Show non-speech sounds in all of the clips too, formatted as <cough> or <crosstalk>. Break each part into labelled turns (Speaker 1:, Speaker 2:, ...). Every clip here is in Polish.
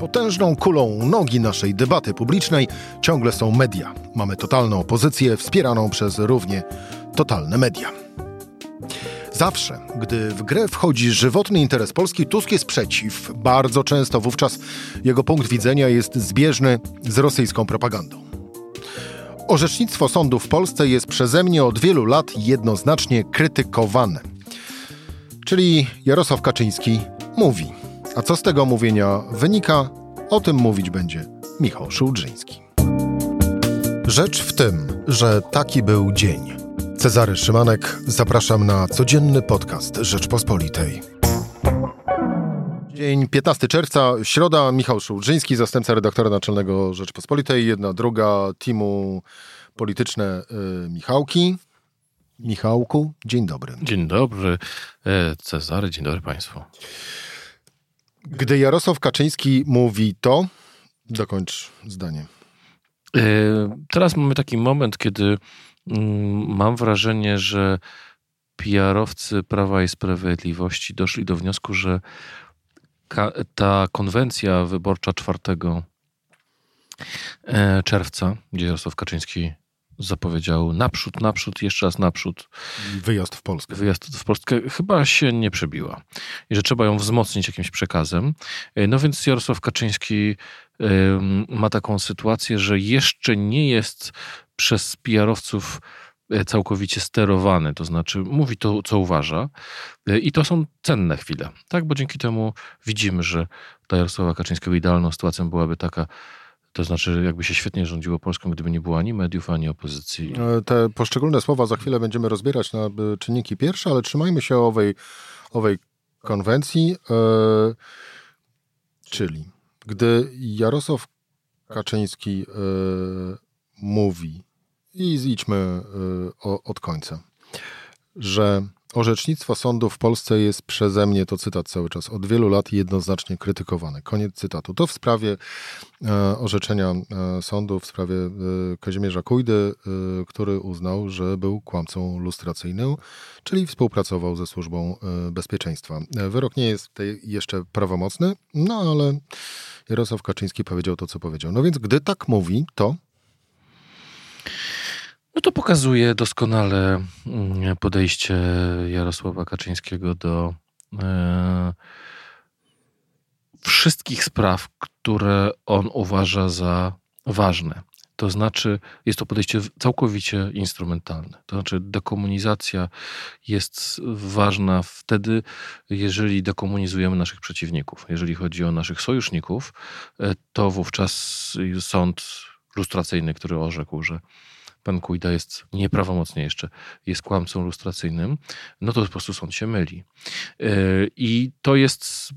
Speaker 1: Potężną kulą nogi naszej debaty publicznej ciągle są media. Mamy totalną opozycję wspieraną przez równie totalne media. Zawsze, gdy w grę wchodzi żywotny interes Polski, Tusk jest przeciw. Bardzo często wówczas jego punkt widzenia jest zbieżny z rosyjską propagandą. Orzecznictwo sądu w Polsce jest przeze mnie od wielu lat jednoznacznie krytykowane. Czyli Jarosław Kaczyński mówi. A co z tego mówienia wynika, o tym mówić będzie Michał Szułdrzyński. Rzecz w tym, że taki był dzień. Cezary Szymanek, zapraszam na codzienny podcast Rzeczpospolitej. Dzień 15 czerwca, środa, Michał Szułdrzyński, zastępca redaktora naczelnego Rzeczpospolitej, jedna druga teamu polityczne y, Michałki. Michałku, dzień dobry.
Speaker 2: Dzień dobry, e, Cezary, dzień dobry Państwu.
Speaker 1: Gdy Jarosław Kaczyński mówi to, dokończ zdanie.
Speaker 2: E, teraz mamy taki moment, kiedy mm, mam wrażenie, że PR-owcy Prawa i Sprawiedliwości doszli do wniosku, że ta konwencja wyborcza 4 e, czerwca, gdzie Jarosław Kaczyński zapowiedział naprzód, naprzód, jeszcze raz naprzód.
Speaker 1: Wyjazd w Polskę.
Speaker 2: Wyjazd w Polskę chyba się nie przebiła. I że trzeba ją wzmocnić jakimś przekazem. E, no więc Jarosław Kaczyński ma taką sytuację, że jeszcze nie jest przez PR-owców e, całkowicie sterowany, to znaczy mówi to, co uważa e, i to są cenne chwile, tak? Bo dzięki temu widzimy, że dla Jarosława Kaczyńskiego idealną sytuacją byłaby taka, to znaczy, jakby się świetnie rządziło Polską, gdyby nie było ani mediów, ani opozycji.
Speaker 1: E, te poszczególne słowa za chwilę będziemy rozbierać na e, czynniki pierwsze, ale trzymajmy się owej, owej konwencji. E, czyli, gdy Jarosław Kaczyński mówi, i idźmy od końca, że Orzecznictwo sądu w Polsce jest przeze mnie, to cytat cały czas, od wielu lat jednoznacznie krytykowane. Koniec cytatu. To w sprawie e, orzeczenia e, sądu, w sprawie e, Kazimierza Kujdy, e, który uznał, że był kłamcą lustracyjnym, czyli współpracował ze służbą e, bezpieczeństwa. E, wyrok nie jest jeszcze prawomocny, no ale Jarosław Kaczyński powiedział to, co powiedział. No więc gdy tak mówi, to
Speaker 2: no to pokazuje doskonale mm, podejście Jarosława Kaczyńskiego do e, wszystkich spraw, które on uważa za ważne. To znaczy, jest to podejście całkowicie instrumentalne. To znaczy, dekomunizacja jest ważna wtedy, jeżeli dekomunizujemy naszych przeciwników. Jeżeli chodzi o naszych sojuszników, e, to wówczas sąd lustracyjny, który orzekł, że pan Kujda jest nieprawomocnie jeszcze, jest kłamcą lustracyjnym, no to po prostu sąd się myli. E, I to jest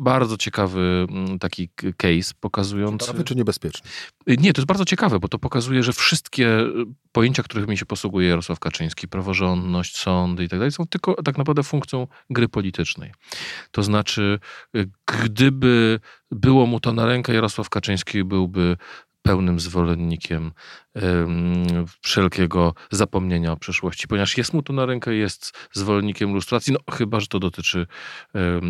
Speaker 2: bardzo ciekawy mm, taki case pokazujący...
Speaker 1: Ciekawy czy niebezpieczny?
Speaker 2: E, nie, to jest bardzo ciekawe, bo to pokazuje, że wszystkie e, pojęcia, którymi się posługuje Jarosław Kaczyński, praworządność, sądy i tak dalej, są tylko tak naprawdę funkcją gry politycznej. To znaczy, gdyby było mu to na rękę, Jarosław Kaczyński byłby pełnym zwolennikiem wszelkiego zapomnienia o przeszłości, ponieważ jest mu to na rękę, jest zwolennikiem lustracji, no chyba, że to dotyczy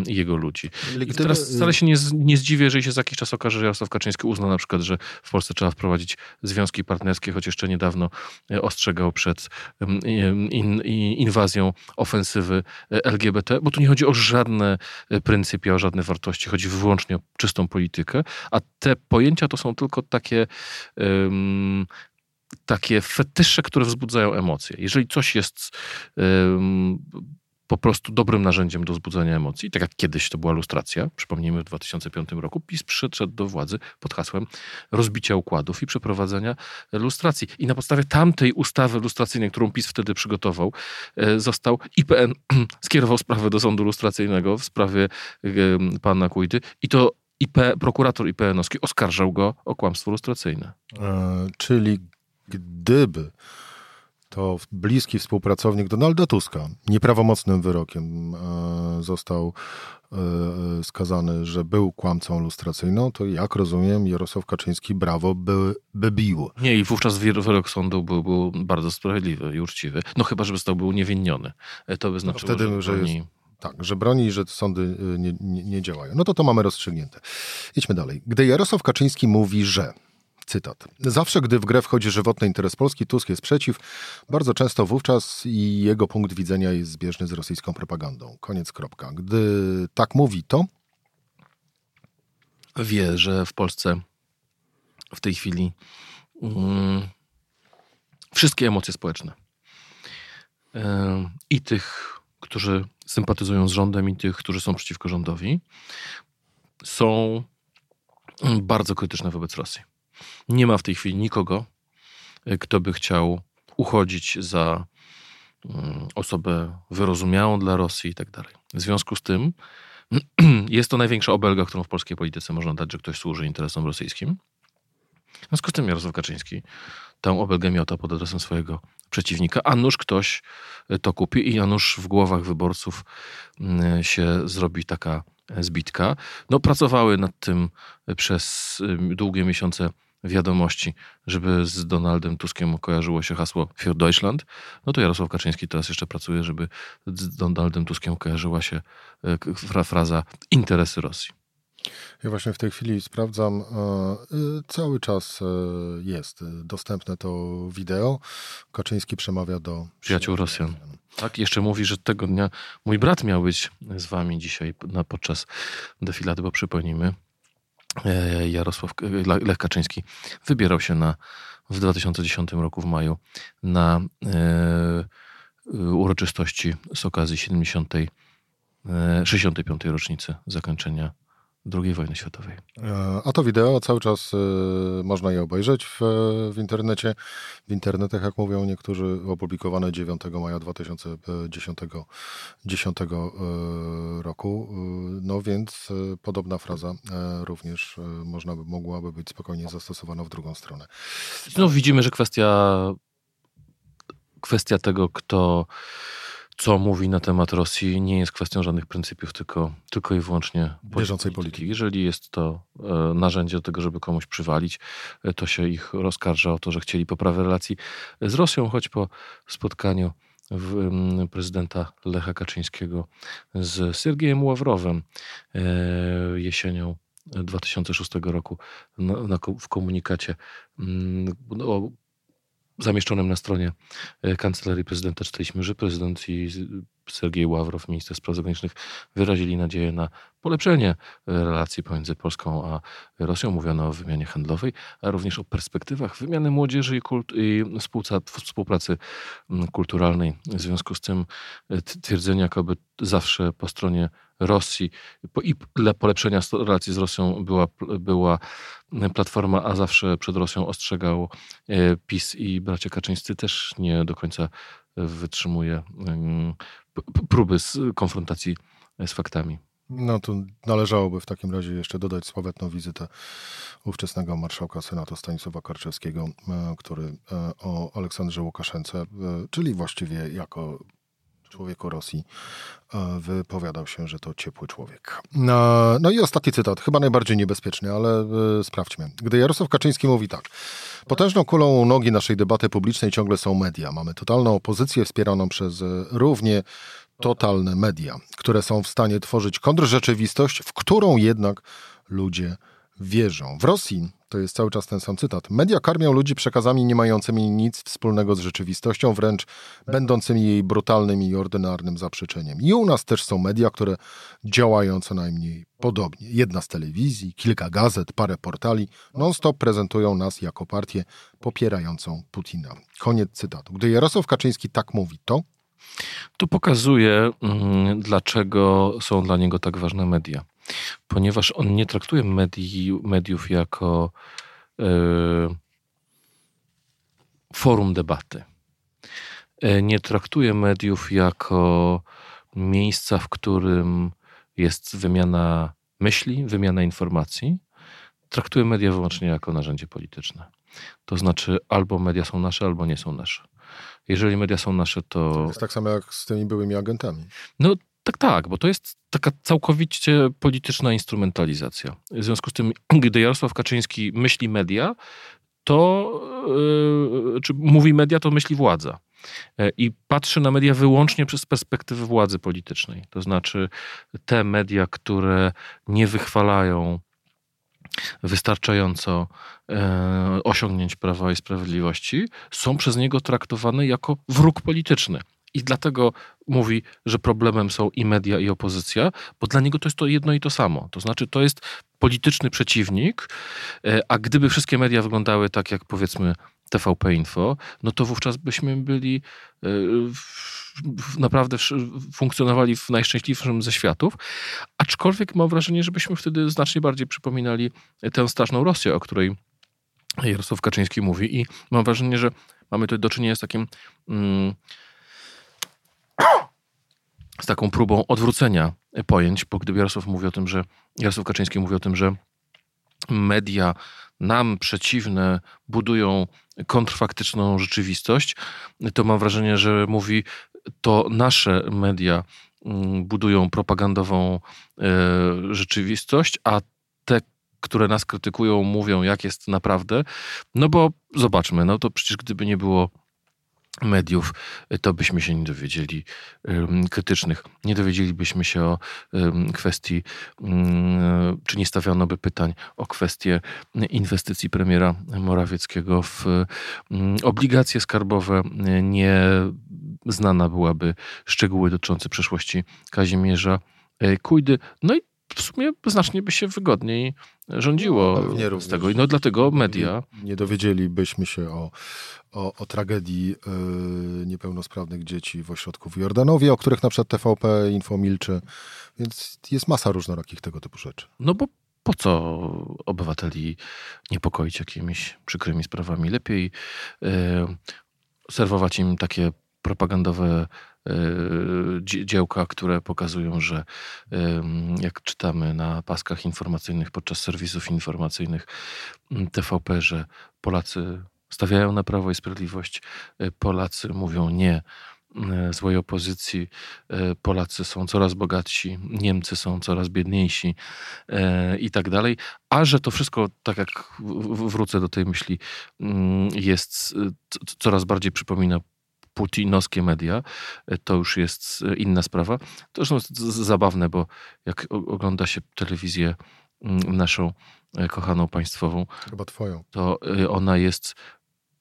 Speaker 2: jego ludzi. I teraz wcale się nie, nie zdziwię, jeżeli się za jakiś czas okaże, że Jarosław Kaczyński uzna na przykład, że w Polsce trzeba wprowadzić związki partnerskie, choć jeszcze niedawno e, ostrzegał przed in, inwazją ofensywy e, LGBT, bo tu nie chodzi o żadne e, pryncypia, o żadne wartości, chodzi wyłącznie o czystą politykę, a te pojęcia to są tylko takie um, takie fetysze, które wzbudzają emocje. Jeżeli coś jest um, po prostu dobrym narzędziem do wzbudzania emocji, tak jak kiedyś to była lustracja, przypomnijmy w 2005 roku, PiS przyszedł do władzy pod hasłem rozbicia układów i przeprowadzenia lustracji. I na podstawie tamtej ustawy lustracyjnej, którą PiS wtedy przygotował, e, został IPN, <clears throat> skierował sprawę do sądu lustracyjnego w sprawie pana Kujdy i to IP, prokurator IPN-owski oskarżał go o kłamstwo lustracyjne.
Speaker 1: E, czyli gdyby to bliski współpracownik Donalda Tuska nieprawomocnym wyrokiem e, został e, skazany, że był kłamcą lustracyjną, to jak rozumiem Jarosław Kaczyński brawo by, by bił.
Speaker 2: Nie i wówczas wyrok sądu był, był bardzo sprawiedliwy i uczciwy. No chyba, żeby został był uniewinniony. E, to by znaczyło,
Speaker 1: no wtedy, że, że jest Tak, że broni, że sądy nie, nie, nie działają. No to to mamy rozstrzygnięte. Idźmy dalej. Gdy Jarosław Kaczyński mówi, że Cytat. Zawsze, gdy w grę wchodzi żywotny interes Polski, Tusk jest przeciw. Bardzo często wówczas i jego punkt widzenia jest zbieżny z rosyjską propagandą. Koniec kropka. Gdy tak mówi, to
Speaker 2: wie, że w Polsce w tej chwili mm, wszystkie emocje społeczne yy, i tych, którzy sympatyzują z rządem, i tych, którzy są przeciwko rządowi, są bardzo krytyczne wobec Rosji. Nie ma w tej chwili nikogo, yy, kto by chciał uchodzić za yy, osobę wyrozumiałą dla Rosji i tak dalej. W związku z tym <clears throat> Jest to największa obelga, którą w polskiej polityce można dać, że ktoś służy interesom rosyjskim. W związku z tym Jarosław Kaczyński tę obelgę miota pod adresem swojego przeciwnika, a nuż ktoś to kupi i a nuż w głowach wyborców mm, się zrobi taka zbitka. No, pracowały nad tym przez długie miesiące wiadomości, żeby z Donaldem Tuskiem kojarzyło się hasło für Deutschland, no to Jarosław Kaczyński teraz jeszcze pracuje, żeby z Donaldem Tuskiem kojarzyła się e, fraza interesy Rosji.
Speaker 1: Ja właśnie w tej chwili sprawdzam, e, e, cały czas jest dostępne to wideo. Kaczyński przemawia do
Speaker 2: przyjaciół Rosjan. Tak, jeszcze mówi, że tego dnia mój brat miał być z wami dzisiaj na, podczas defilady, bo przypomnijmy, Jarosław Lech Kaczyński wybierał się na, w 2010 roku w maju na e, uroczystości z okazji 70, e, 65. rocznicy zakończenia II wojny światowej.
Speaker 1: E, a to wideo cały czas y, można je obejrzeć w, w internecie. W internetach, jak mówią niektórzy, opublikowane 9 maja 2010 10 roku. No więc podobna fraza również można by, mogłaby być spokojnie zastosowana w drugą stronę.
Speaker 2: No widzimy, że kwestia kwestia tego, kto co mówi na temat Rosji, nie jest kwestią żadnych pryncypiów, tylko, tylko i wyłącznie
Speaker 1: bieżącej polityki.
Speaker 2: Jeżeli jest to e, narzędzie do tego, żeby komuś przywalić, e, to się ich rozkarża o to, że chcieli poprawy relacji z Rosją, choć po spotkaniu prezydenta Lecha Kaczyńskiego z Sergiejem Ławrowem e, jesienią 2006 roku na, w komunikacie no, zamieszczonym na stronie e, Kancelarii Prezydenta czytaliśmy, że prezydent i Sergiej Ławrow, minister spraw zagranicznych, wyrazili nadzieję na polepszenie e, relacji pomiędzy Polską a Rosją. Mówiono o wymianie handlowej, a również o perspektywach wymiany młodzieży i, kult, i współpracy kulturalnej. W związku z tym e, twierdzenie, jakoby zawsze po stronie Rosji i dla polepszenia relacji z Rosją była, była Platforma, a zawsze przed Rosją ostrzegał e, PiS i bracia Kaczyńscy też nie do końca wytrzymuje próby konfrontacji z faktami.
Speaker 1: No tu należałoby w takim razie jeszcze dodać sławetną wizytę ówczesnego marszałka Senatu Stanisława Karczewskiego, e, który e, o Aleksandrze Łukaszence, czyli właściwie jako człowieku Rosji, e, wypowiadał się, że to ciepły człowiek. No, no i ostatni cytat, chyba najbardziej niebezpieczny, ale e, sprawdźmy. Gdy Jarosław Kaczyński mówi tak. Potężną kulą nogi naszej debaty publicznej ciągle są media. Mamy totalną opozycję wspieraną przez e, równie totalne media, które są w stanie tworzyć kontrrzeczywistość, w którą jednak ludzie wierzą. W Rosji, to jest cały czas ten sam cytat, media karmią ludzi przekazami nie mającymi nic wspólnego z rzeczywistością, wręcz będącymi jej brutalnym i ordynarnym zaprzeczeniem. I u nas też są media, które działają co najmniej podobnie. Jedna z telewizji, kilka gazet, parę portali non-stop prezentują nas jako partię popierającą Putina. Koniec cytatu. Gdy Jarosław Kaczyński tak mówi, to
Speaker 2: tu pokazuje, mm, dlaczego są dla niego tak ważne media ponieważ on nie traktuje medii, mediów jako y, forum debaty. E, nie traktuje mediów jako miejsca, w którym jest wymiana myśli, wymiana informacji. Traktuje media wyłącznie jako narzędzie polityczne. To znaczy, albo media są nasze, albo nie są nasze. Jeżeli media są nasze, to. To
Speaker 1: jest tak samo jak z tymi byłymi agentami.
Speaker 2: No tak, tak, bo to jest taka całkowicie polityczna instrumentalizacja. W związku z tym, gdy Jarosław Kaczyński myśli media, to yy, czy mówi media, to myśli władza. i patrzy na media wyłącznie przez perspektywę władzy politycznej. To znaczy te media, które nie wychwalają wystarczająco e, osiągnięć Prawa i Sprawiedliwości, są przez niego traktowane jako wróg polityczny. I dlatego mówi, że problemem są i media, i opozycja, bo dla niego to jest to jedno i to samo. To znaczy, to jest polityczny przeciwnik, e, a gdyby wszystkie media wyglądały tak jak powiedzmy TVP Info, no to wówczas byśmy byli e, naprawdę funkcjonowali w najszczęśliwszym ze światów. Aczkolwiek mam wrażenie, że byśmy wtedy znacznie bardziej przypominali tę straszną Rosję, o której Jarosław Kaczyński mówi. I mam wrażenie, że mamy tutaj do czynienia z takim. Mm, z taką próbą odwrócenia pojęć, bo gdyby Jarosław mówi o tym, że Jarosław Kaczyński mówi o tym, że media nam przeciwne budują kontrfaktyczną rzeczywistość, to mam wrażenie, że mówi to nasze media mm, budują propagandową e, rzeczywistość, a te, które nas krytykują, mówią, jak jest naprawdę. No bo zobaczmy, no to przecież gdyby nie było mediów, to byśmy się nie dowiedzieli krytycznych. Nie dowiedzielibyśmy się o kwestii, czy nie stawiano by pytań o kwestię inwestycji premiera Morawieckiego w obligacje skarbowe. Nie znana byłaby szczegóły dotyczące przeszłości Kazimierza e, Kujdy. No i w sumie znacznie by się wygodniej rządziło no, z tego. No dlatego media.
Speaker 1: Nie, nie dowiedzielibyśmy się o, o, o tragedii yy, niepełnosprawnych dzieci w ośrodku w Jordanowie, o których na przykład TVP Info milczy. Więc jest masa różnorakich tego typu rzeczy.
Speaker 2: No bo po co obywateli niepokoić jakimiś przykrymi sprawami? Lepiej yy, serwować im takie propagandowe dziełka, które pokazują, że jak czytamy na paskach informacyjnych podczas serwisów informacyjnych TVP, że Polacy stawiają na Prawo i Sprawiedliwość, e, Polacy mówią nie złej opozycji, e, Polacy są coraz bogatsi, Niemcy są coraz biedniejsi i tak dalej. A że to wszystko, tak jak wrócę do tej myśli, jest coraz bardziej przypomina putinowskie media, e, to już jest e, inna sprawa. To zresztą jest zabawne, bo jak ogląda się telewizję mm, naszą e, kochaną państwową,
Speaker 1: chyba twoją,
Speaker 2: to ona jest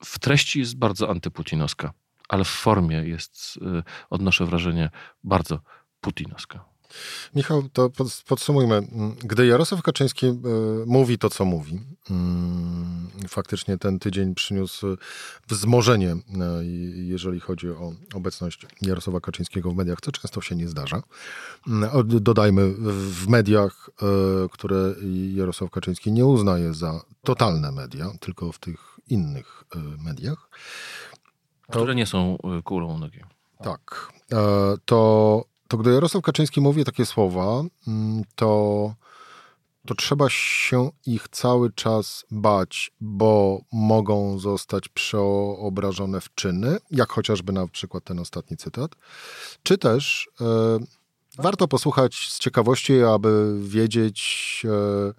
Speaker 2: w treści jest bardzo antyputinowska, ale w formie jest, odnoszę wrażenie, bardzo putinowska.
Speaker 1: Michał, to podsumujmy. Gdy Jarosław Kaczyński e, mówi to, co mówi, mm, faktycznie ten tydzień przyniósł wzmożenie, e, jeżeli chodzi o obecność Jarosława Kaczyńskiego w mediach, co często się nie zdarza. Mm, dodajmy, w mediach, e, które Jarosław Kaczyński nie uznaje za totalne media, tylko w tych innych mediach.
Speaker 2: Które nie są kulą nogi.
Speaker 1: Tak. To to gdy Jarosław Kaczyński mówi takie słowa, mm, to, to trzeba się ich cały czas bać, bo mogą zostać przeobrażone w czyny, jak chociażby na przykład ten ostatni cytat, czy też e, warto posłuchać z ciekawości, aby wiedzieć, e,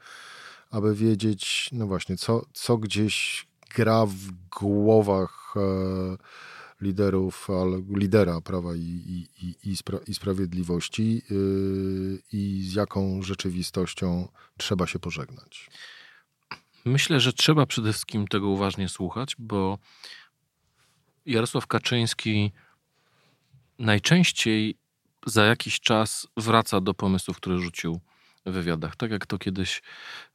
Speaker 1: aby wiedzieć, no właśnie, co, co gdzieś gra w głowach e, liderów, lidera Prawa i, i, i, spra i Sprawiedliwości yy, i z jaką rzeczywistością trzeba się pożegnać?
Speaker 2: Myślę, że trzeba przede wszystkim tego uważnie słuchać, bo Jarosław Kaczyński najczęściej za jakiś czas wraca do pomysłów, które rzucił w wywiadach. Tak jak to kiedyś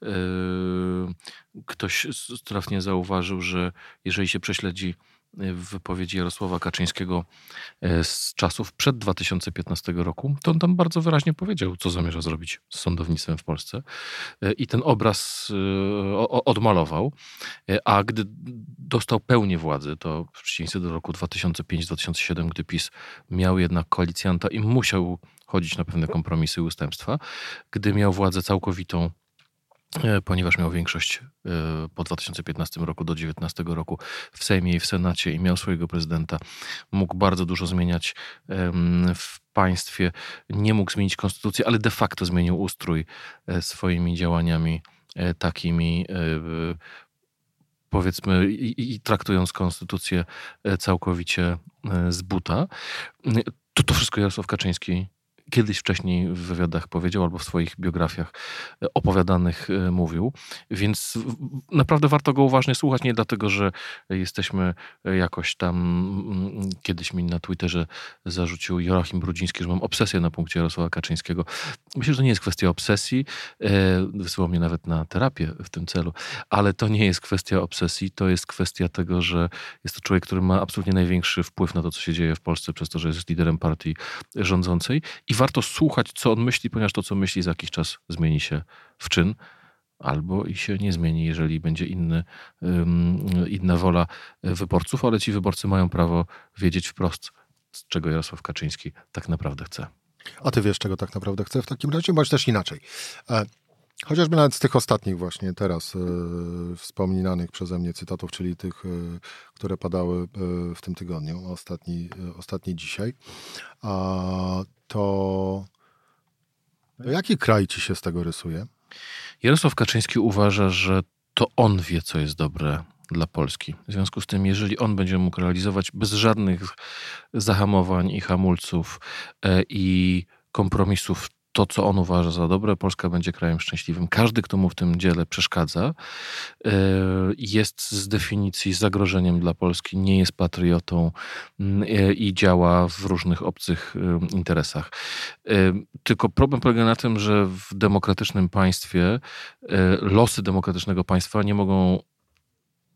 Speaker 2: yy, ktoś trafnie zauważył, że jeżeli się prześledzi w wypowiedzi Jarosława Kaczyńskiego e, z czasów przed 2015 roku, to on tam bardzo wyraźnie powiedział, co zamierza zrobić z sądownictwem w Polsce. E, I ten obraz e, odmalował. A gdy dostał pełnię władzy, to w przeciwieństwie do roku 2005-2007, gdy PiS miał jednak koalicjanta i musiał chodzić na pewne kompromisy i ustępstwa, gdy miał władzę całkowitą ponieważ miał większość e, po 2015 roku do 2019 roku w Sejmie i w Senacie i miał swojego prezydenta, mógł bardzo dużo zmieniać w państwie, nie mógł zmienić konstytucji, ale de facto zmienił ustrój e, swoimi działaniami takimi powiedzmy, i, i traktując konstytucję całkowicie z buta, to to wszystko Jarosław Kaczyński kiedyś wcześniej w wywiadach powiedział albo w swoich biografiach e, opowiadanych e, mówił. Więc naprawdę warto go uważnie słuchać, nie dlatego, że jesteśmy jakoś tam, mm, kiedyś mi na Twitterze zarzucił Joachim Brudziński, że mam obsesję na punkcie Jarosława Kaczyńskiego. Myślę, że nie jest kwestia obsesji, e, wysłał mnie nawet na terapię w tym celu, ale to nie jest kwestia obsesji, to jest kwestia tego, że jest to człowiek, który ma absolutnie największy wpływ na to, co się dzieje w Polsce, przez to, że jest liderem partii rządzącej i warto słuchać, co on myśli, ponieważ to, co myśli, za jakiś czas zmieni się w czyn albo i się nie zmieni, jeżeli będzie inny, inna wola wyborców, ale ci wyborcy mają prawo wiedzieć wprost, czego Jarosław Kaczyński tak naprawdę chce.
Speaker 1: A ty wiesz, czego tak naprawdę chce w takim razie, bądź też inaczej. E, chociażby nawet z tych ostatnich właśnie teraz e, wspominanych przeze mnie cytatów, czyli tych, e, które padały w tym tygodniu, ostatni, ostatni dzisiaj, a to, to jaki kraj ci się z tego rysuje?
Speaker 2: Jarosław Kaczyński uważa, że to on wie, co jest dobre dla Polski. W związku z tym, jeżeli on będzie mógł realizować bez żadnych zahamowań i hamulców e, i kompromisów to, co on uważa za dobre, Polska będzie krajem szczęśliwym. Każdy, kto mu w tym dziele przeszkadza, e, jest z definicji zagrożeniem dla Polski, nie jest patriotą mm, e, i działa w różnych obcych e, interesach. Tylko problem polega na tym, że w demokratycznym państwie losy demokratycznego państwa nie mogą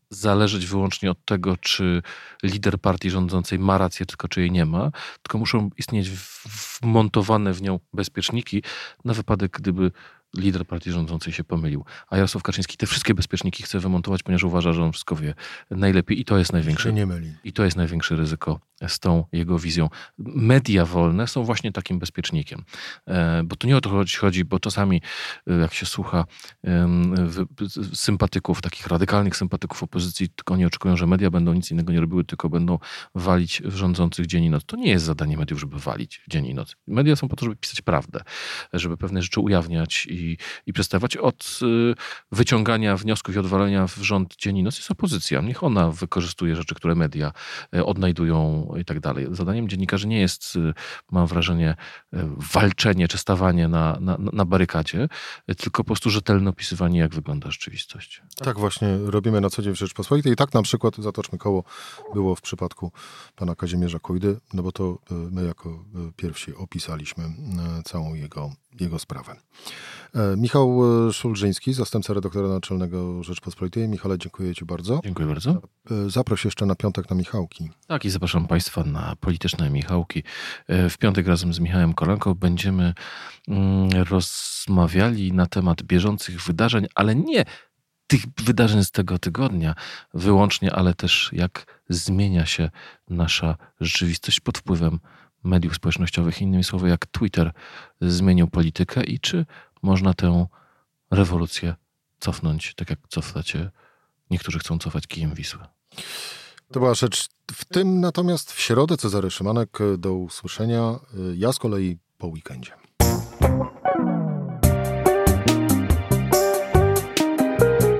Speaker 2: zależeć wyłącznie od tego, czy lider partii rządzącej ma rację, tylko czy jej nie ma, tylko muszą istnieć wmontowane w nią bezpieczniki na wypadek, gdyby lider partii rządzącej się pomylił. A Jarosław Kaczyński te wszystkie bezpieczniki chce wymontować, ponieważ uważa, że on wszystko wie najlepiej i to jest największe.
Speaker 1: nie myli.
Speaker 2: I to jest największe ryzyko z tą jego wizją. Media wolne są właśnie takim bezpiecznikiem. E, bo to nie o to chodzi, bo czasami e, jak się słucha sympatyków, takich radykalnych sympatyków opozycji, tylko oni oczekują, że media będą nic innego nie robiły, tylko będą walić rządzących dzień i noc. To nie jest zadanie mediów, żeby walić dzień i noc. Media są po to, żeby pisać prawdę, żeby pewne rzeczy ujawniać i, i przedstawiać. Od y, wyciągania wniosków i odwalenia w rząd dzień i noc jest opozycja. Niech ona wykorzystuje rzeczy, które media y, i tak dalej. Zadaniem dziennikarzy nie jest, y, mam wrażenie, walczenie czy stawanie na, na, na barykadzie, tylko po prostu rzetelne opisywanie, jak wygląda rzeczywistość.
Speaker 1: Tak właśnie robimy na co dzień w Rzeczpospolitej. I tak na przykład, zatoczmy koło, było w przypadku pana Kazimierza Kojdy, no bo to my jako pierwsi opisaliśmy całą jego jego sprawę. E, Michał e, Szulżyński, zastępca redaktora naczelnego Rzeczpospolitej. Michale, dziękuję Ci bardzo.
Speaker 2: Dziękuję bardzo.
Speaker 1: E, zaproś jeszcze na piątek na Michałki.
Speaker 2: Tak, i zapraszam Państwa na polityczne Michałki. W piątek razem z Michałem Kolanką będziemy mm, rozmawiali na temat bieżących wydarzeń, ale nie tych wydarzeń z tego tygodnia wyłącznie, ale też jak zmienia się nasza rzeczywistość pod wpływem mediów społecznościowych, innymi słowy, jak Twitter zmienił politykę i czy można tę rewolucję cofnąć, tak jak cofacie, niektórzy chcą cofać kijem Wisły.
Speaker 1: To była rzecz w tym, natomiast w środę Cezary Szymanek do usłyszenia. Ja z kolei po weekendzie.